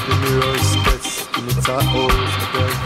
time you do your best, in the town,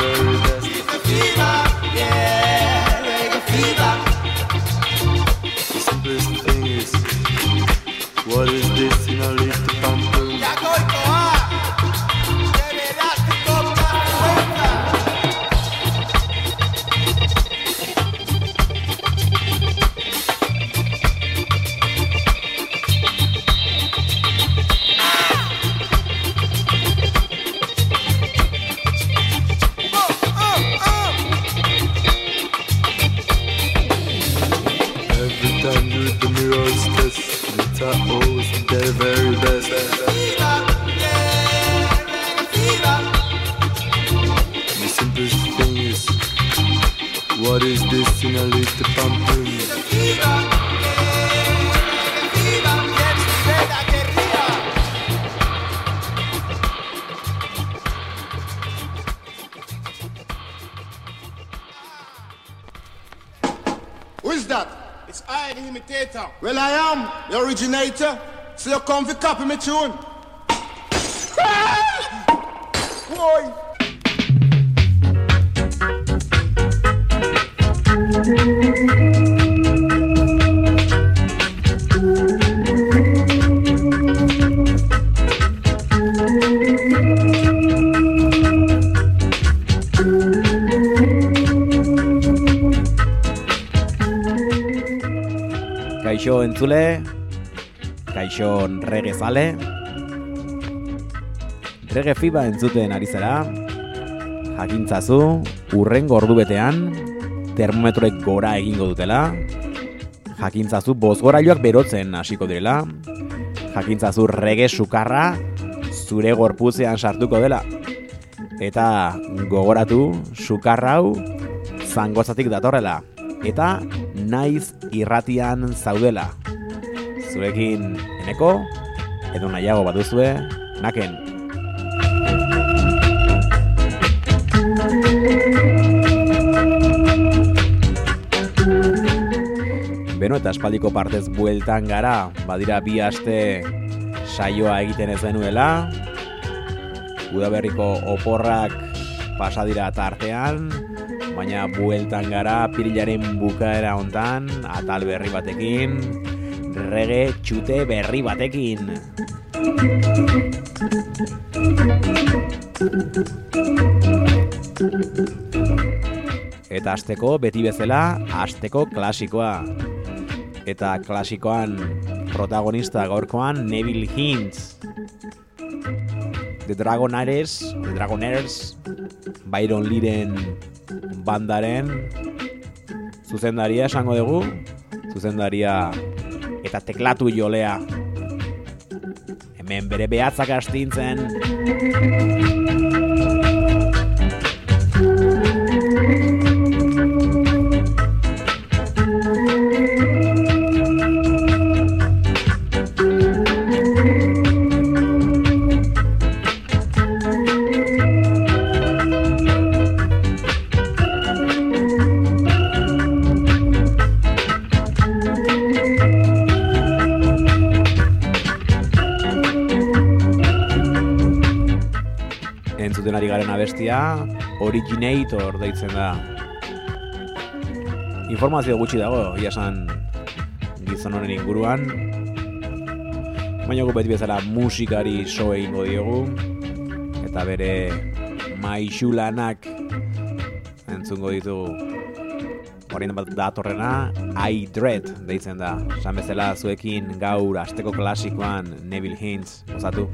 So you come to copy me tune. Boy. Kaixo entzule, kaixo rege zale, rege fiba entzuten ari zara, jakintzazu, urrengo ordu betean, termometroek gora egingo dutela, jakintzazu bozgorailuak berotzen hasiko direla, jakintzazu rege sukarra zure gorpuzean sartuko dela. Eta gogoratu sukarra hau zangozatik datorrela. Eta naiz irratian zaudela. Zurekin eneko, edo nahiago baduzue, naken. Beno eta espaldiko partez bueltan gara, badira bi aste saioa egiten ez denuela, udaberriko oporrak pasadira tartean, baina bueltan gara pirilaren bukaera hontan, atal berri batekin, rege txute berri batekin. Eta asteko beti bezala, asteko klasikoa. Eta klasikoan protagonista gaurkoan Neville Hintz. The Dragonaires, The Dragonaires, Byron Liren bandaren zuzendaria esango dugu, zuzendaria eta teklatu jolea. Hemen bere behatzak astintzen. Abestia, Originator deitzen da. Informazio gutxi dago, iasan gizon honen inguruan. Baina gu beti bezala musikari so egingo diogu. Eta bere maixulanak entzungo ditugu. Horien bat datorrena, I Dread deitzen da. San bezala zuekin gaur asteko klasikoan Neville Hintz, osatu.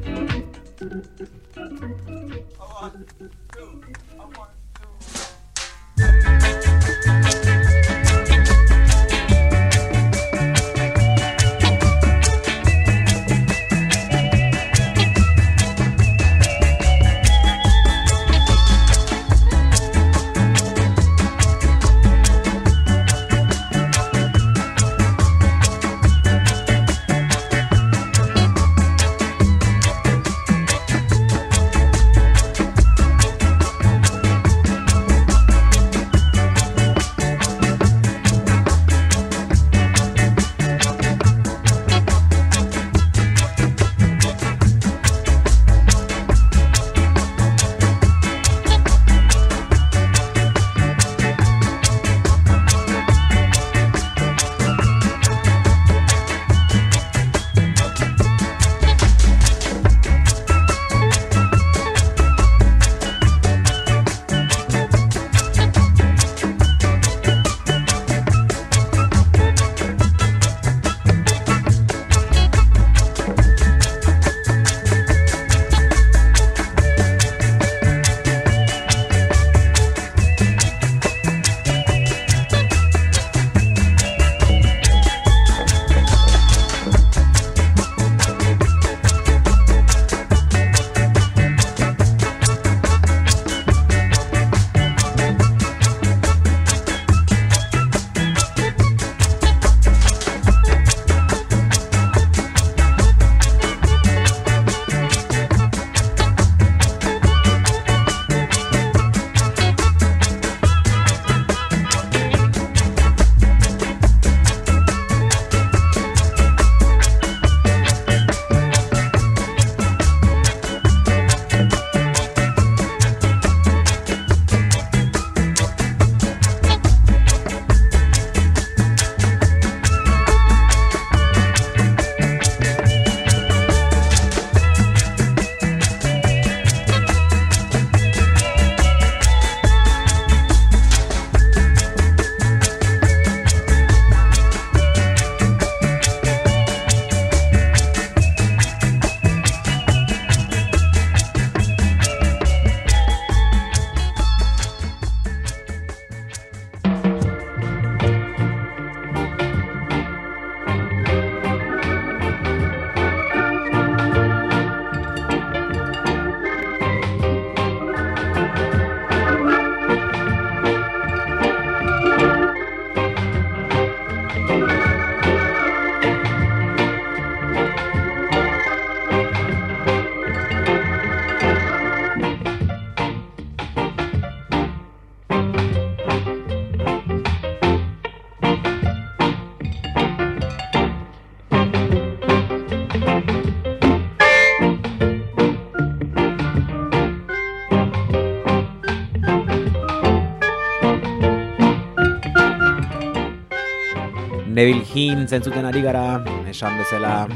Neville Hintz entzuten ari gara, esan bezala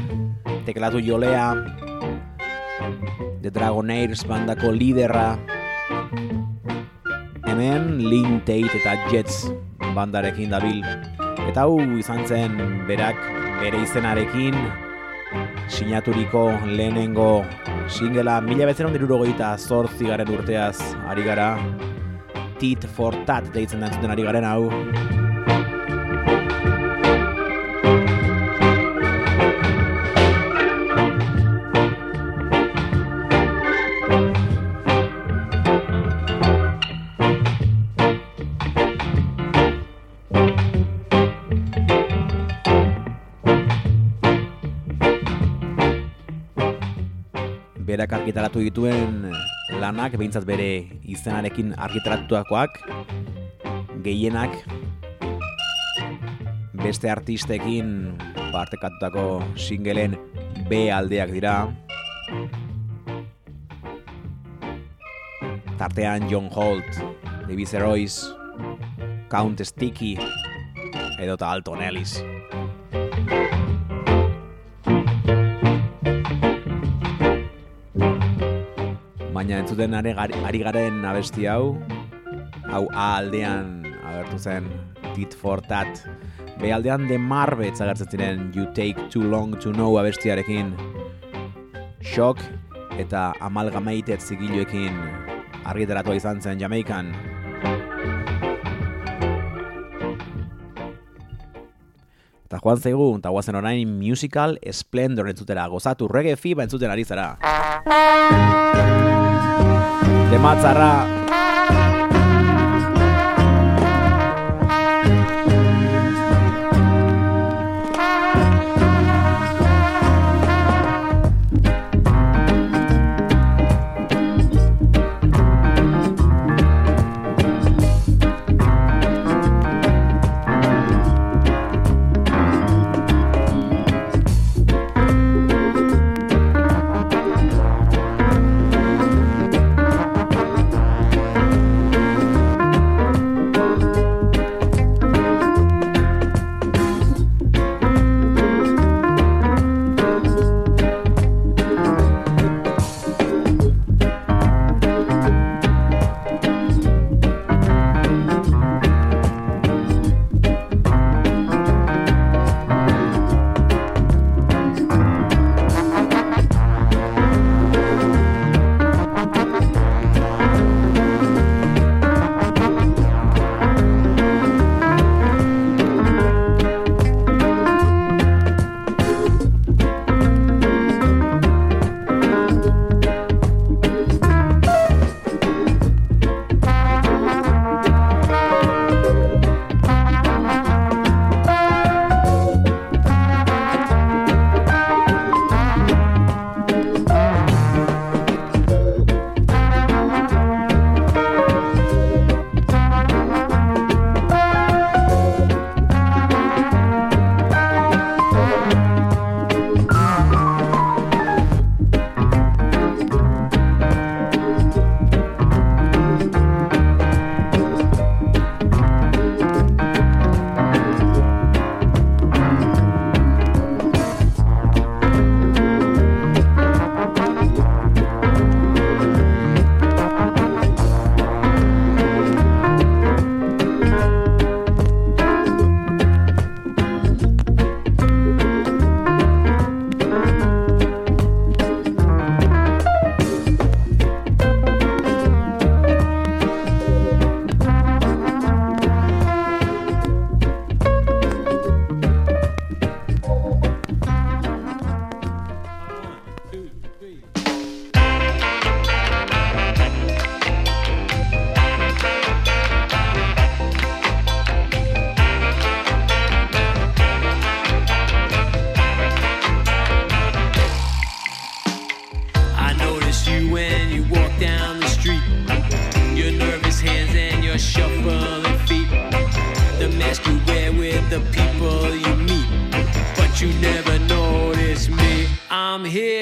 teklatu jolea, The Dragonaires bandako liderra, hemen Lin Tate eta Jets bandarekin dabil. Eta hau izan zen berak bere izenarekin sinaturiko lehenengo singela mila betzen ondiruro gehieta zortzi garen urteaz ari gara Tit for Tat deitzen da entzuten ari garen hau. Argitaratu dituen lanak, behintzat bere izenarekin argitaratuakoak, gehienak beste artistekin partekatutako singelen B aldeak dira. Tartean John Holt, David Royce, Count Sticky, edota Alton Ellis. Baina entzuten are ari garen abesti hau, hau A aldean agertu zen Tit for Tat. B aldean The Marbets agertzen ziren You Take Too Long To Know abestiarekin. Shock eta Amalgamated zigiluekin argitaratua izan zen Jamaikan. Eta joan zaigu, eta guazen orain musical Splendor entzutera, gozatu reggae fiba entzuten ari zara. Tematzarra,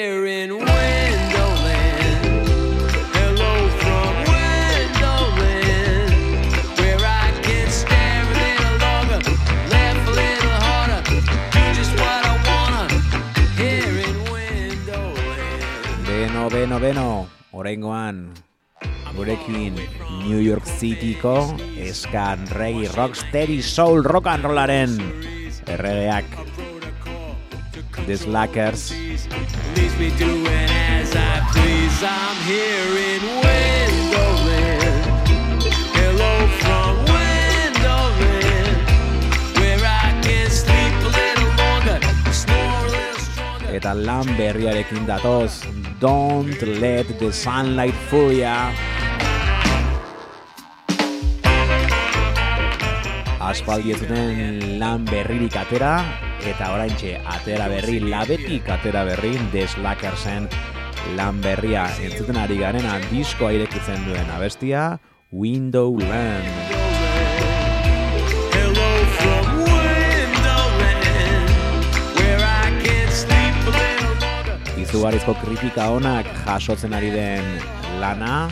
here in Wonderland. Hello from Wonderland. Where I can stare a little longer, laugh a little harder. Do just what I wanna. Here in Wonderland. Beno, beno, beno, oraingoan gurekin New York Cityko eskan reggae rocksteady soul rock and rollaren erregeak The Slackers. Eta lan berriarekin datoz Don't let the sunlight fool ya. Aspaldi lan berririk atera eta oraintxe atera berri, labetik atera berri, deslakarzen lan berria. Entzuten ari garena diskoa irekitzen duen abestia Windowland. Hello from Windowland where I can't sleep Izugarrizko kritika onak jasotzen ari den lana.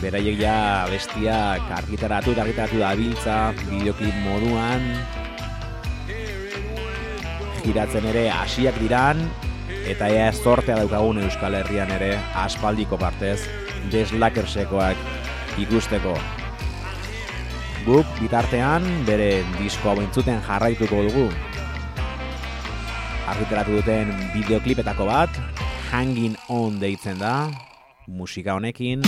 Beraiek ja bestiak argitaratu eta argitaratu da biltza, bideoklip moduan, giratzen ere hasiak diran, eta ea zortea daukagun Euskal Herrian ere aspaldiko partez deslakersekoak ikusteko. Guk bitartean bere disko hau jarraituko dugu. Argitaratu duten bideoklipetako bat, Hanging On deitzen da, musika honekin,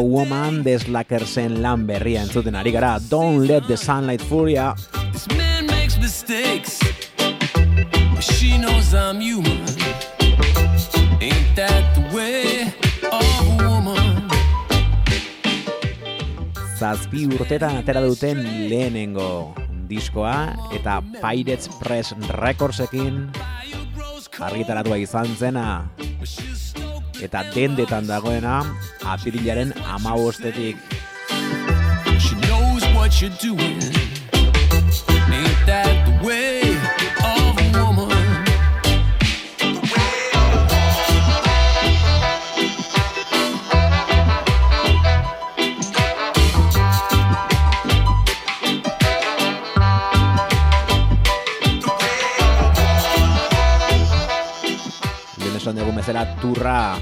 Woman deslackersen lan berria entzuten ari gara Don't Let the Sunlight Furia This man makes mistakes. She knows I'm human. Ain't that the way of a woman? Zazpi urtetan atera duten lehenengo diskoa eta Pirates Press Recordsekin argitaratua izan zena eta dendetan dagoena apirilaren ama bostetik. She knows what you're doing. Ain't that the way? dakigun bezala turra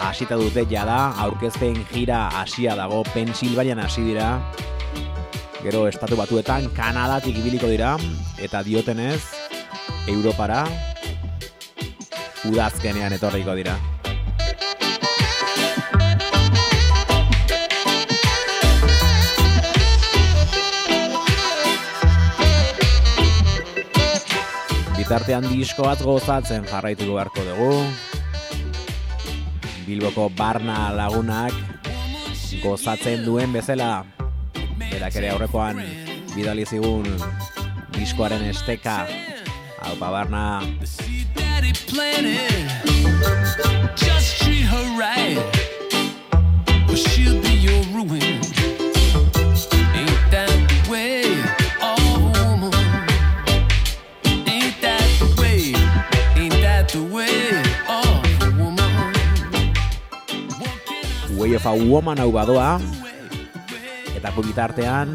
hasita dute jada, aurkezpen gira hasia dago, Pensilvanian hasi dira, gero estatu batuetan Kanadatik ibiliko dira, eta diotenez, Europara, udazkenean etorriko dira. Bitartean diskoaz gozatzen jarraitu beharko dugu. Bilboko barna lagunak gozatzen duen bezala. Berak ere aurrekoan bidali zigun diskoaren esteka. Hau ba, barna. Just treat her right, or she'll be your ruin. Way of a Woman hau badoa. Eta bitartean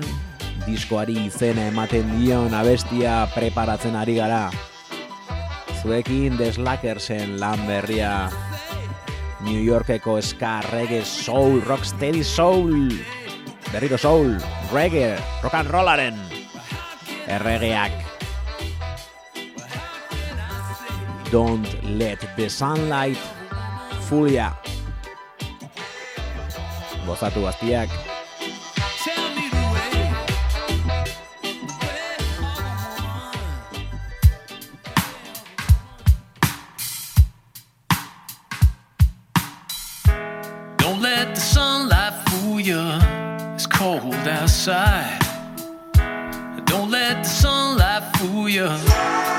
diskoari izena ematen dion abestia preparatzen ari gara. Zuekin deslakersen lan berria. New Yorkeko ska reggae soul, rock steady soul. Berriro soul, reggae, rock and rollaren Erregeak. Don't let the sunlight fool ya. gozatu gaztiak. Don't let the sunlight fool you. It's cold outside. Don't let the sunlight fool you.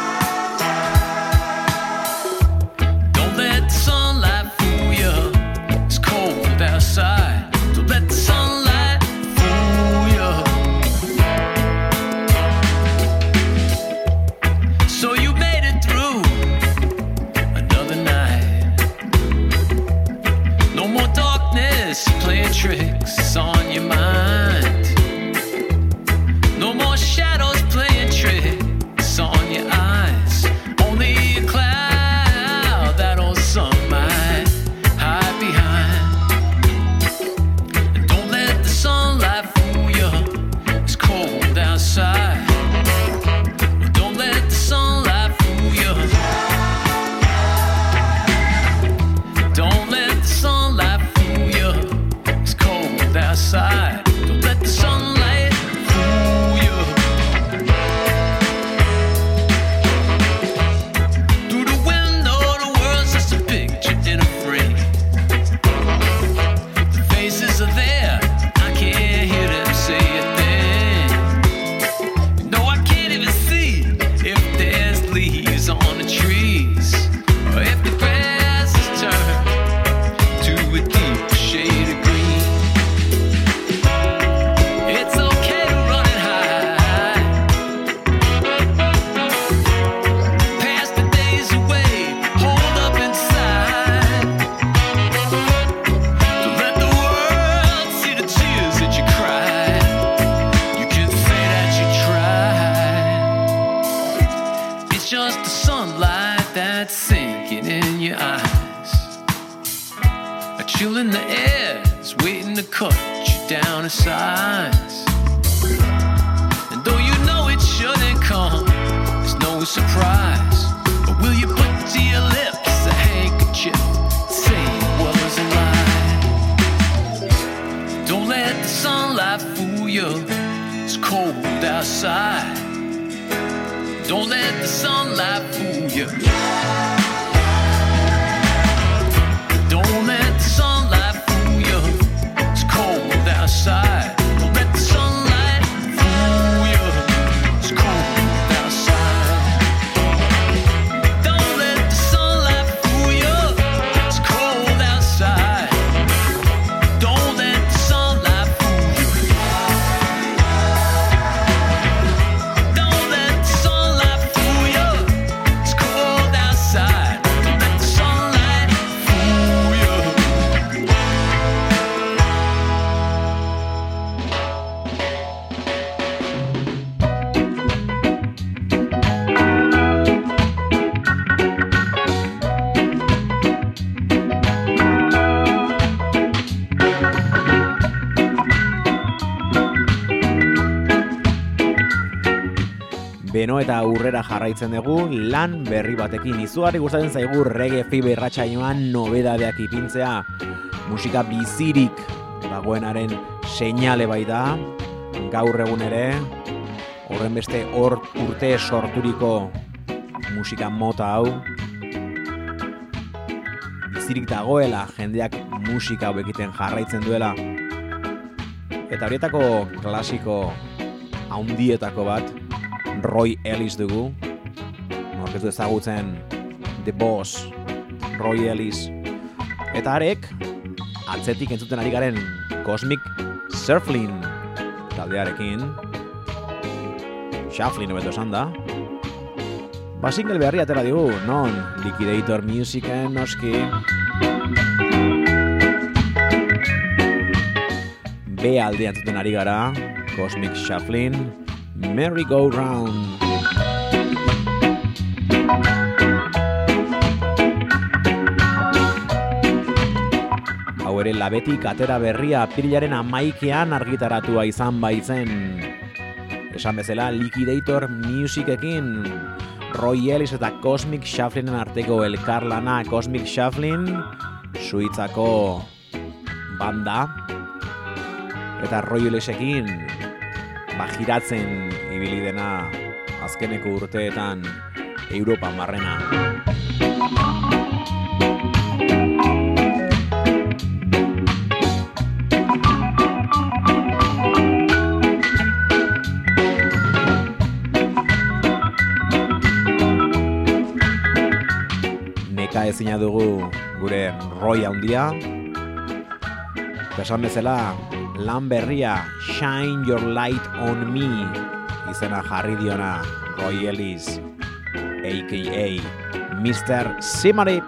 Don't let the sunlight fool you. Beno eta urrera jarraitzen dugu lan berri batekin. Izugarri gustatzen zaigu reggae fibe irratsaioan nobedadeak ipintzea. Musika bizirik dagoenaren seinale baita gaur egun ere horren beste hor urte sorturiko musika mota hau. Bizirik dagoela jendeak musika hau jarraitzen duela. Eta horietako klasiko haundietako bat Roy Ellis dugu. Norketu ezagutzen The Boss Roy Ellis. Eta arek atzetik entzuten ari garen Cosmic Surflin taldearekin. Shufflin hobeto esan da. Ba single beharri atera digu, non Liquidator Musicen noski. B aldean zuten ari gara Cosmic Shufflin Merry Go Round Hau ere labetik atera berria pirilaren amaikean argitaratua izan baitzen. Esan bezala Liquidator Musicekin Roy Ellis eta Cosmic Shufflinen arteko elkarlana. Cosmic Shufflin Suitzako banda. Eta Roy Ellisekin ba, giratzen ibili dena azkeneko urteetan Europa marrena. Neka ezina dugu gure Roy handia. Esan bezala, lan berria Shine Your Light on Me izena jarri diona Roy Ellis aka Mr. Simarip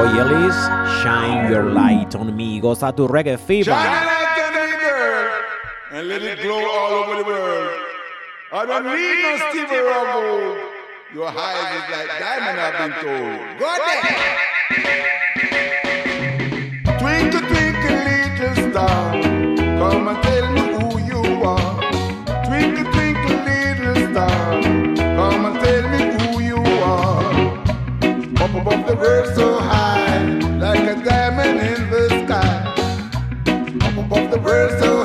Roy Ellis Shine Your Light on Me gozatu reggae fever Shine light on me, girl, and let it glow all over the world. I don't need no Stevie gold. Your eyes is like diamond, I've been told. Go there. Twinkle, twinkle, little star, come and tell me above the world so high, like a diamond in the sky. Up above the world so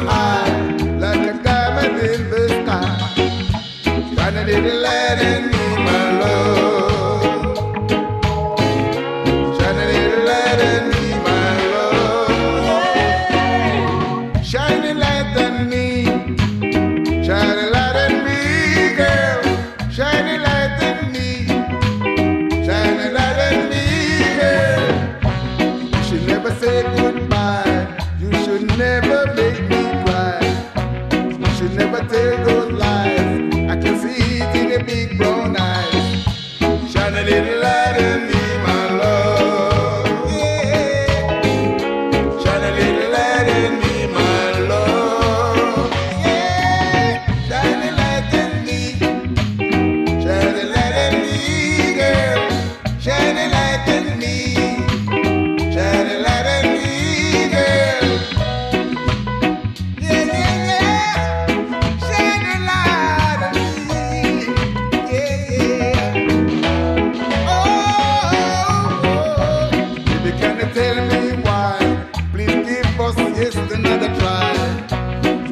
Tell me why? Please give us just another try.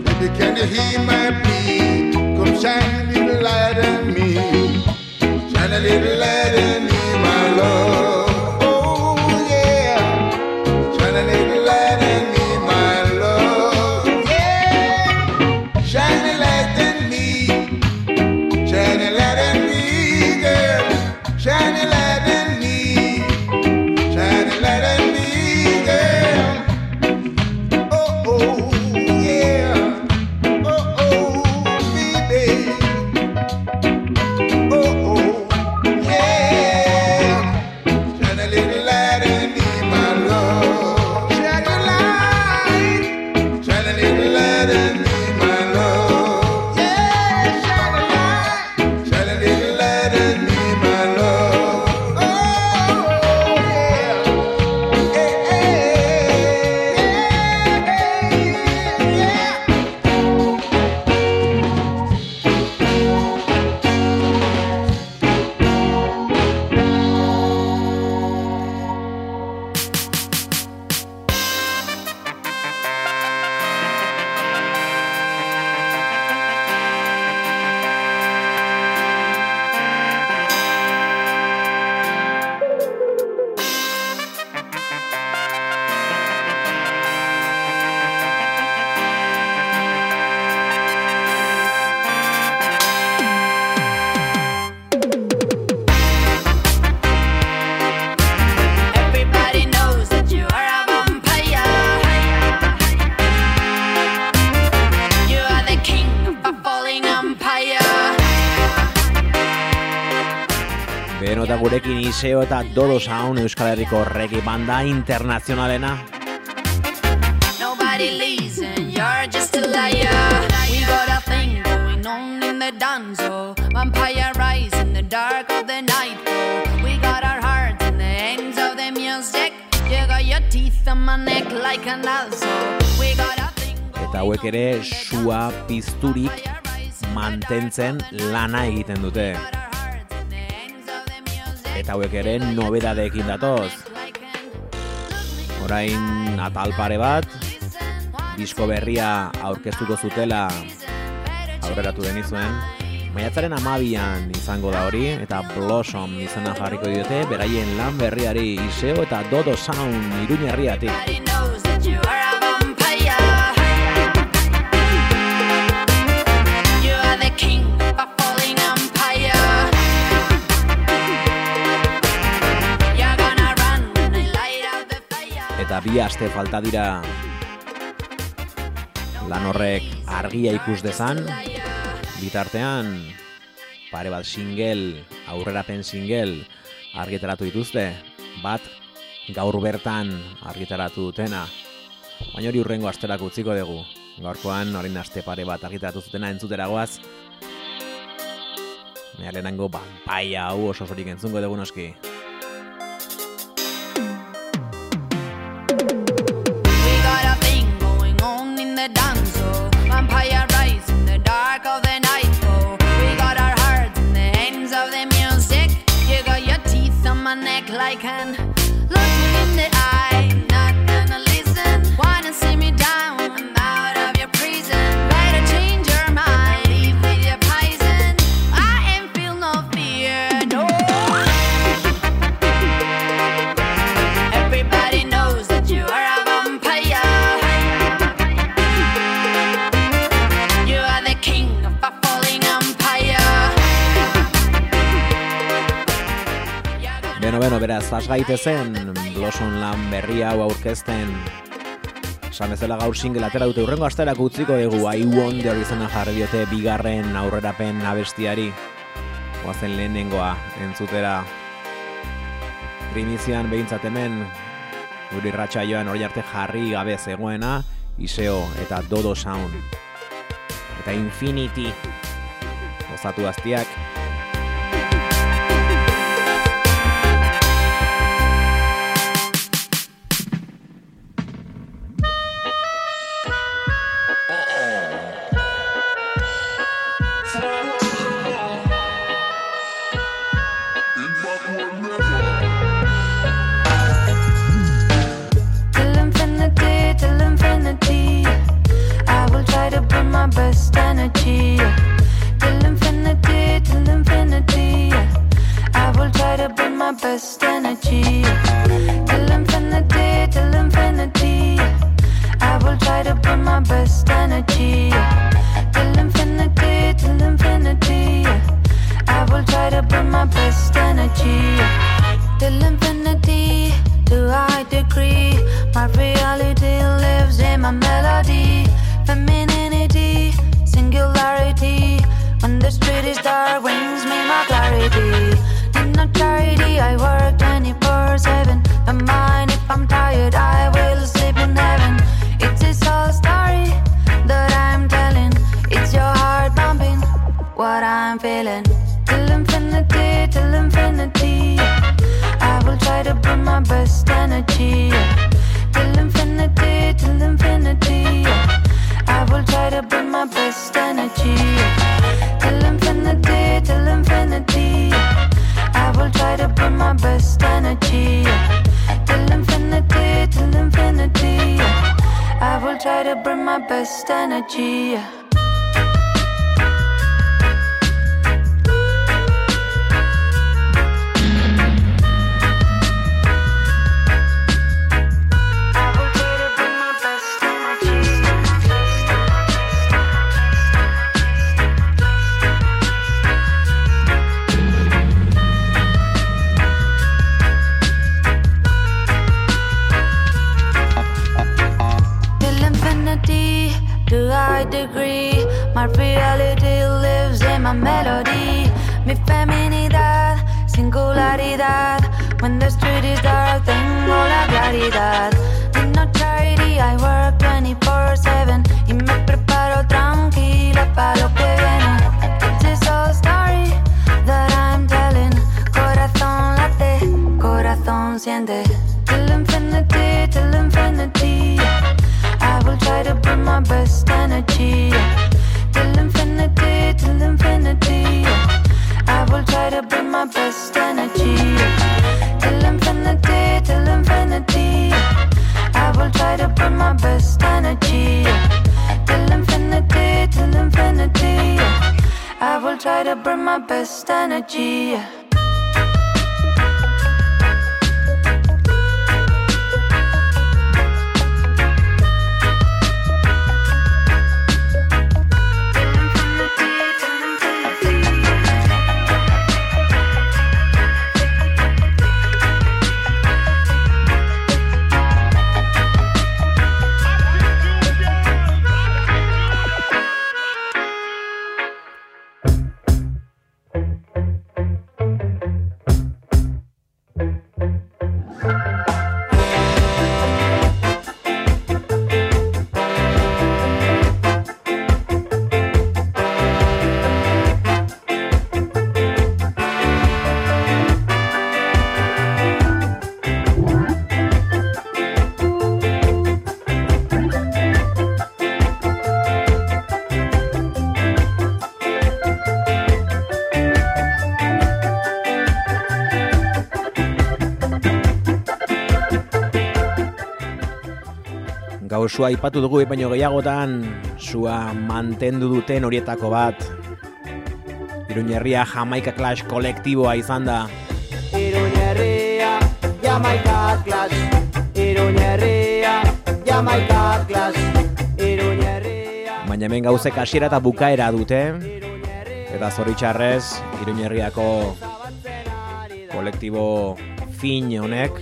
Baby, can you hear my plea? Come shine Bueno, eta gurekin iseo eta dodo sound Euskal Herriko regi banda internazionalena. Nobody listen, you're just a liar. We got a thing going on in the dance hall. Vampire rise in the dark of the night. We got our hearts in the hands of the music. You got your teeth on my neck like an also. We got a thing Eta hauek ere sua pizturik mantentzen lana egiten dute. Eta hauek ere nobedadeekin datoz. Orain atal pare bat, disko berria aurkeztuko zutela aurreratu denizuen. Maiatzaren amabian izango da hori, eta Blossom izena jarriko diote, beraien lan berriari iseo eta Dodo Sound iruña Eta bi aste falta dira. Lan horrek argia ikus dezan, bitartean pare bat single, aurrerapen single argitaratu dituzte, bat gaur bertan argitaratu dutena, baina hori urrengo asterako utziko dugu. Gaurkoan, orain aste pare bat argitaratu zutena entzuteragoaz, Nea lehenango banpaia hau oso osorik entzungo dugu noski. My neck has gaitezen Blossom lan berria hau aurkezten. Esan bezala gaur single atera dute urrengo asterako utziko dugu I Wonder izena jarri diote bigarren aurrerapen abestiari. Oazen lehenengoa entzutera. Primizian behintzat hemen Guri joan hori arte jarri gabe zegoena Iseo eta Dodo Sound. Eta Infinity Gozatu aztiak corazón. Till infinity, till infinity. I will try to bring my best energy. Till infinity, till infinity. I will try to bring my best energy. Till infinity, till infinity. I will try to bring my best energy. Till infinity, till infinity. I will try to bring my best energy. Sua ipatu dugu baino gehiagotan sua mantendu duten horietako bat. Iruñerria Jamaika Clash kolektiboa izan da. Iruñerria, Jamaica Clash. Iruñerria, Jamaica Clash. Iruñerria, Baina hemen gauzek hasiera eta bukaera dute. Eta zoritxarrez Iruñerriako kolektibo fin honek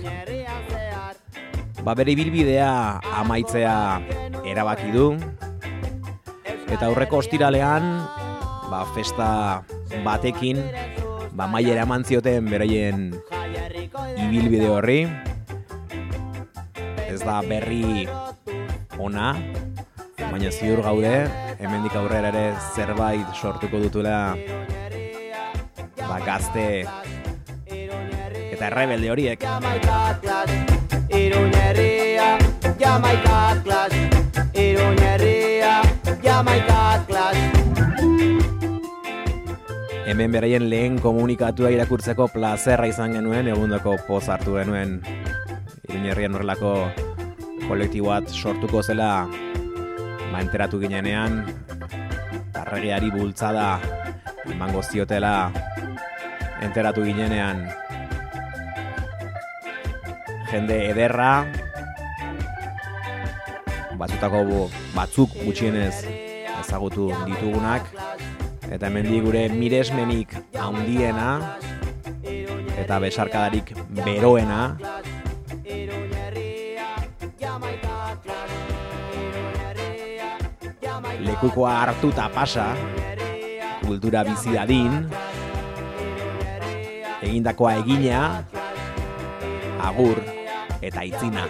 Ba bere ibilbidea amaitzea erabaki du Eta aurreko ostiralean ba, festa batekin ba, maiera eman zioten beraien ibilbide horri Ez da berri ona Baina ziur gaude, hemendik aurrera ere zerbait sortuko dutela ba, gazte eta errebelde horiek. Jamaica Clash. Iruñerria, Jamaica Clash. Iruñerria, Jamaica Clash. Hemen beraien lehen komunikatua irakurtzeko plazerra izan genuen, egundoko poz hartu genuen Iruñerrian horrelako kolektibo bat sortuko zela ba, enteratu ginenean tarregiari bultzada emango ziotela enteratu ginenean jende ederra. Batzutako batzuk gutxienez ezagutu ditugunak. Eta hemendik gure miresmenik handiena eta besarkadarik beroena. Lekukoa hartuta pasa kultura bizi dadin. Egindakoa egina agur eta itzina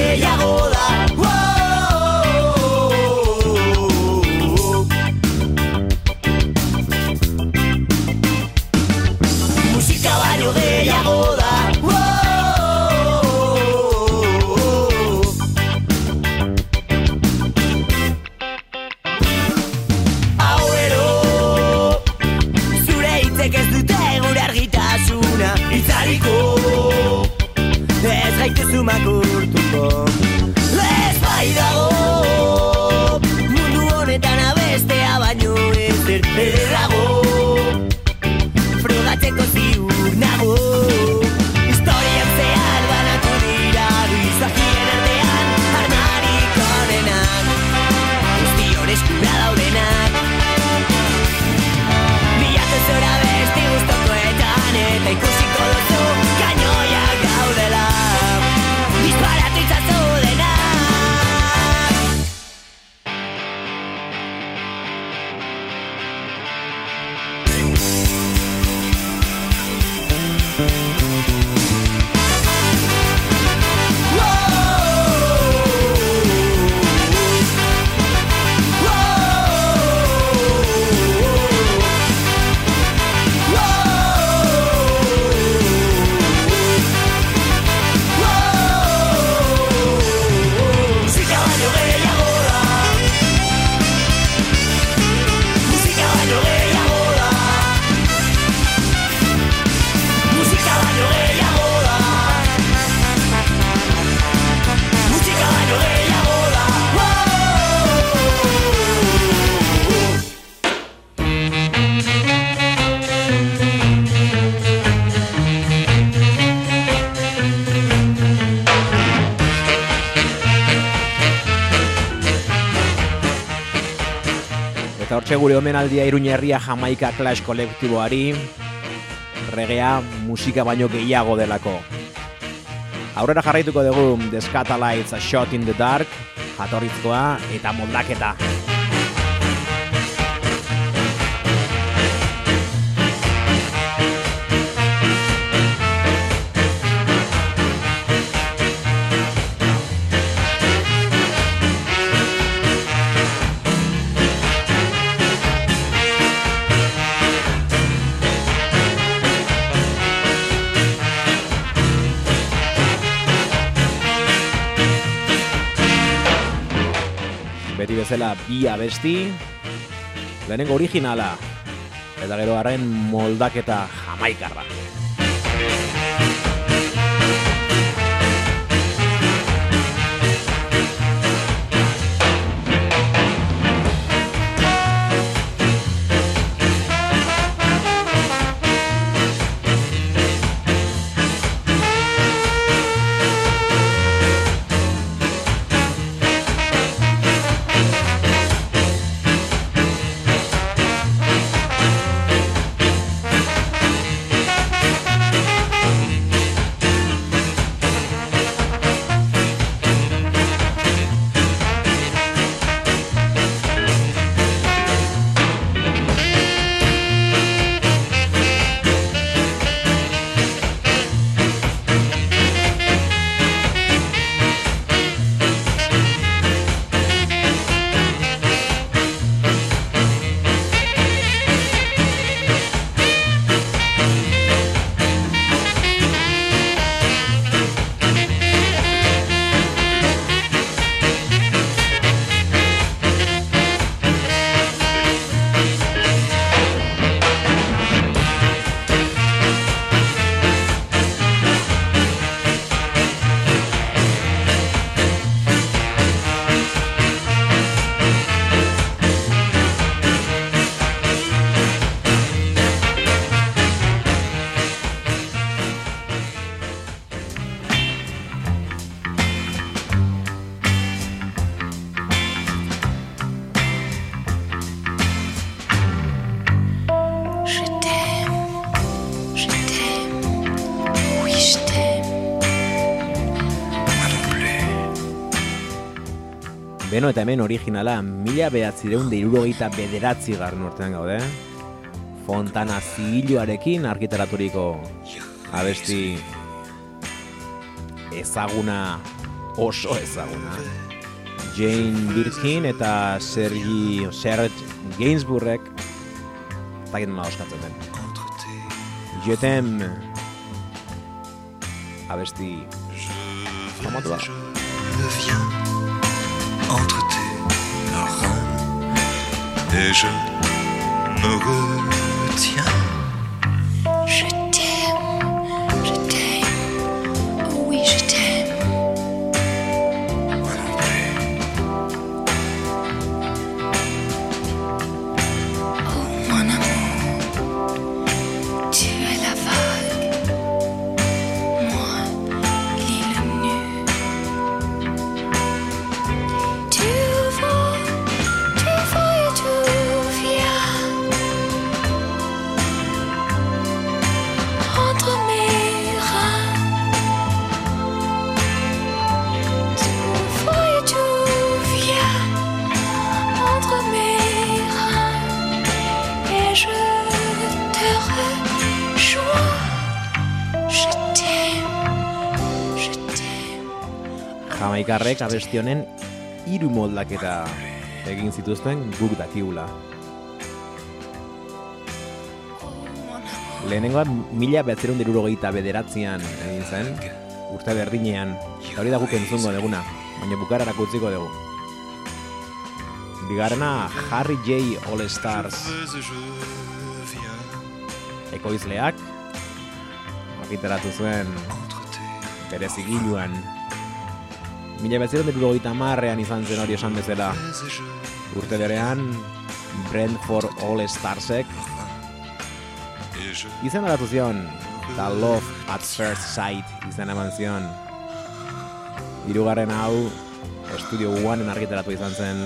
gehiago da wow! gure omenaldia Iruña Herria Jamaica Clash kolektiboari regea musika baino gehiago delako. Aurrera jarraituko dugu The Scatalites, A Shot in the Dark, jatorrizkoa eta moldaketa. Moldaketa. bezala bia besti, lehenengo originala, eta gero arren moldaketa. Jamaikarra. Gero eta hemen originala mila behatzireun irurogeita bederatzi garren urtean gaude. Fontana zigiloarekin arkiteraturiko abesti ezaguna, oso ezaguna. Jane Birkin eta Sergi Serge Gainsbourgek eta ginen nola oskatzen den. Jetem abesti famatu et je me retiens. Jamaikarrek abesti honen hiru moldaketa egin zituzten guk dakigula. Lehenengoa mila behatzerun dirurogeita bederatzean egin zen, urte berdinean, eta hori da guk entzungo deguna, baina bukararako utziko dugu. Bigarrena Harry J. All Stars ekoizleak, argitaratu zuen bere zigiluan. Mila behatzerun dirurogeita marrean izan zen hori esan bezala, urte berean Brentford All Starsek. Izen aldatu zion eta Love at First Sight izen eman zion. Hirugarren hau Studio Oneen argitaratu izan zen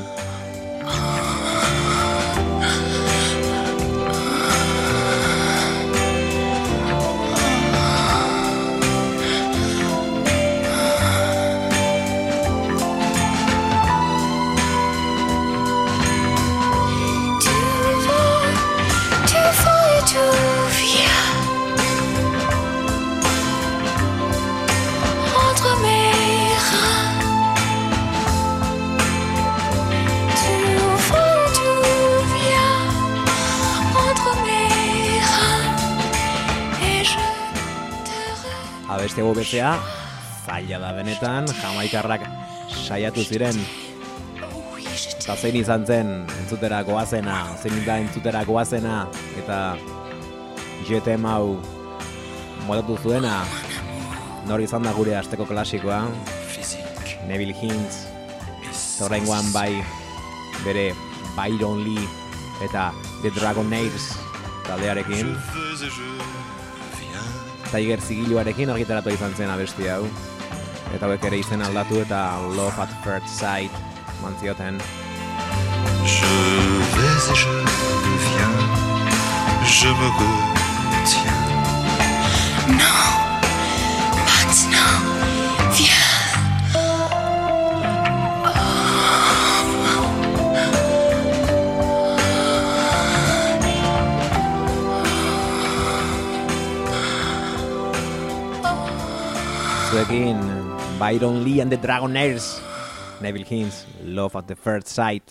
betzea zaila da benetan jamaikarrak saiatu ziren. Eta zein izan zen entzutera goazena zein da entzutera goazena eta jetem hau modatu zuena. Nor izan da gure asteko klasikoa? Neville Hintz oraingoan bai bere Byron Lee eta The Dragonaires taldearekin Tiger zigiluarekin argitaratu izan zen abesti hau. Eta hauek ere izen aldatu eta Love at First Sight mantzioten Je vais et je viens, je me retiens. Non, zuekin Byron Lee and the Dragonaires Neville Hintz Love at the First Sight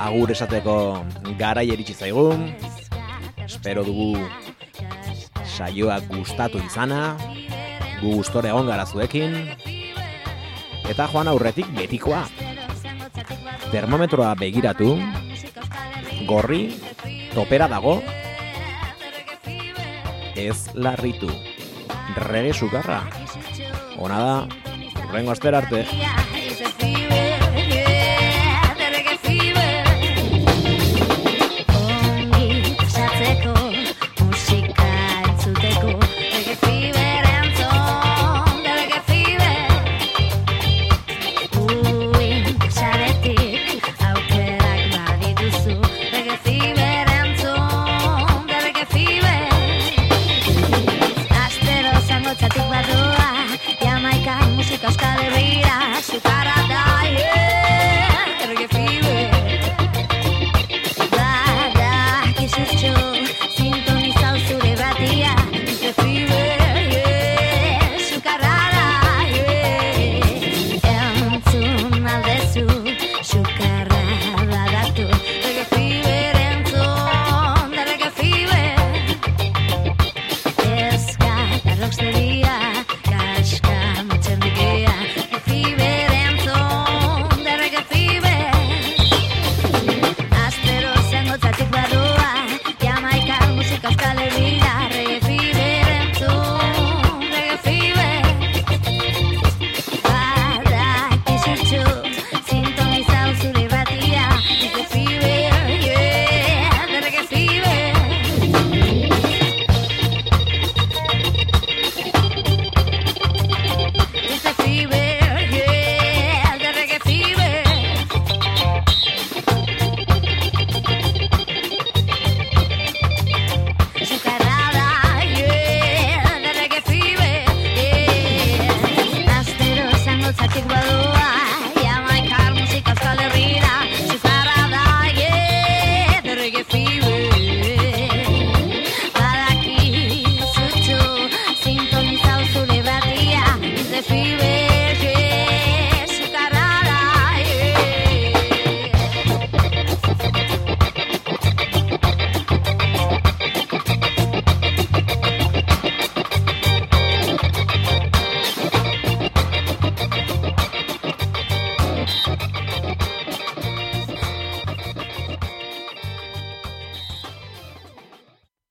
agur esateko garai iritsi zaigu. Espero dugu saioak gustatu izana, gu gustore egon gara zuekin. Eta joan aurretik betikoa. Termometroa begiratu, gorri, topera dago, ez larritu. Rege sukarra. Ona da, astera arte.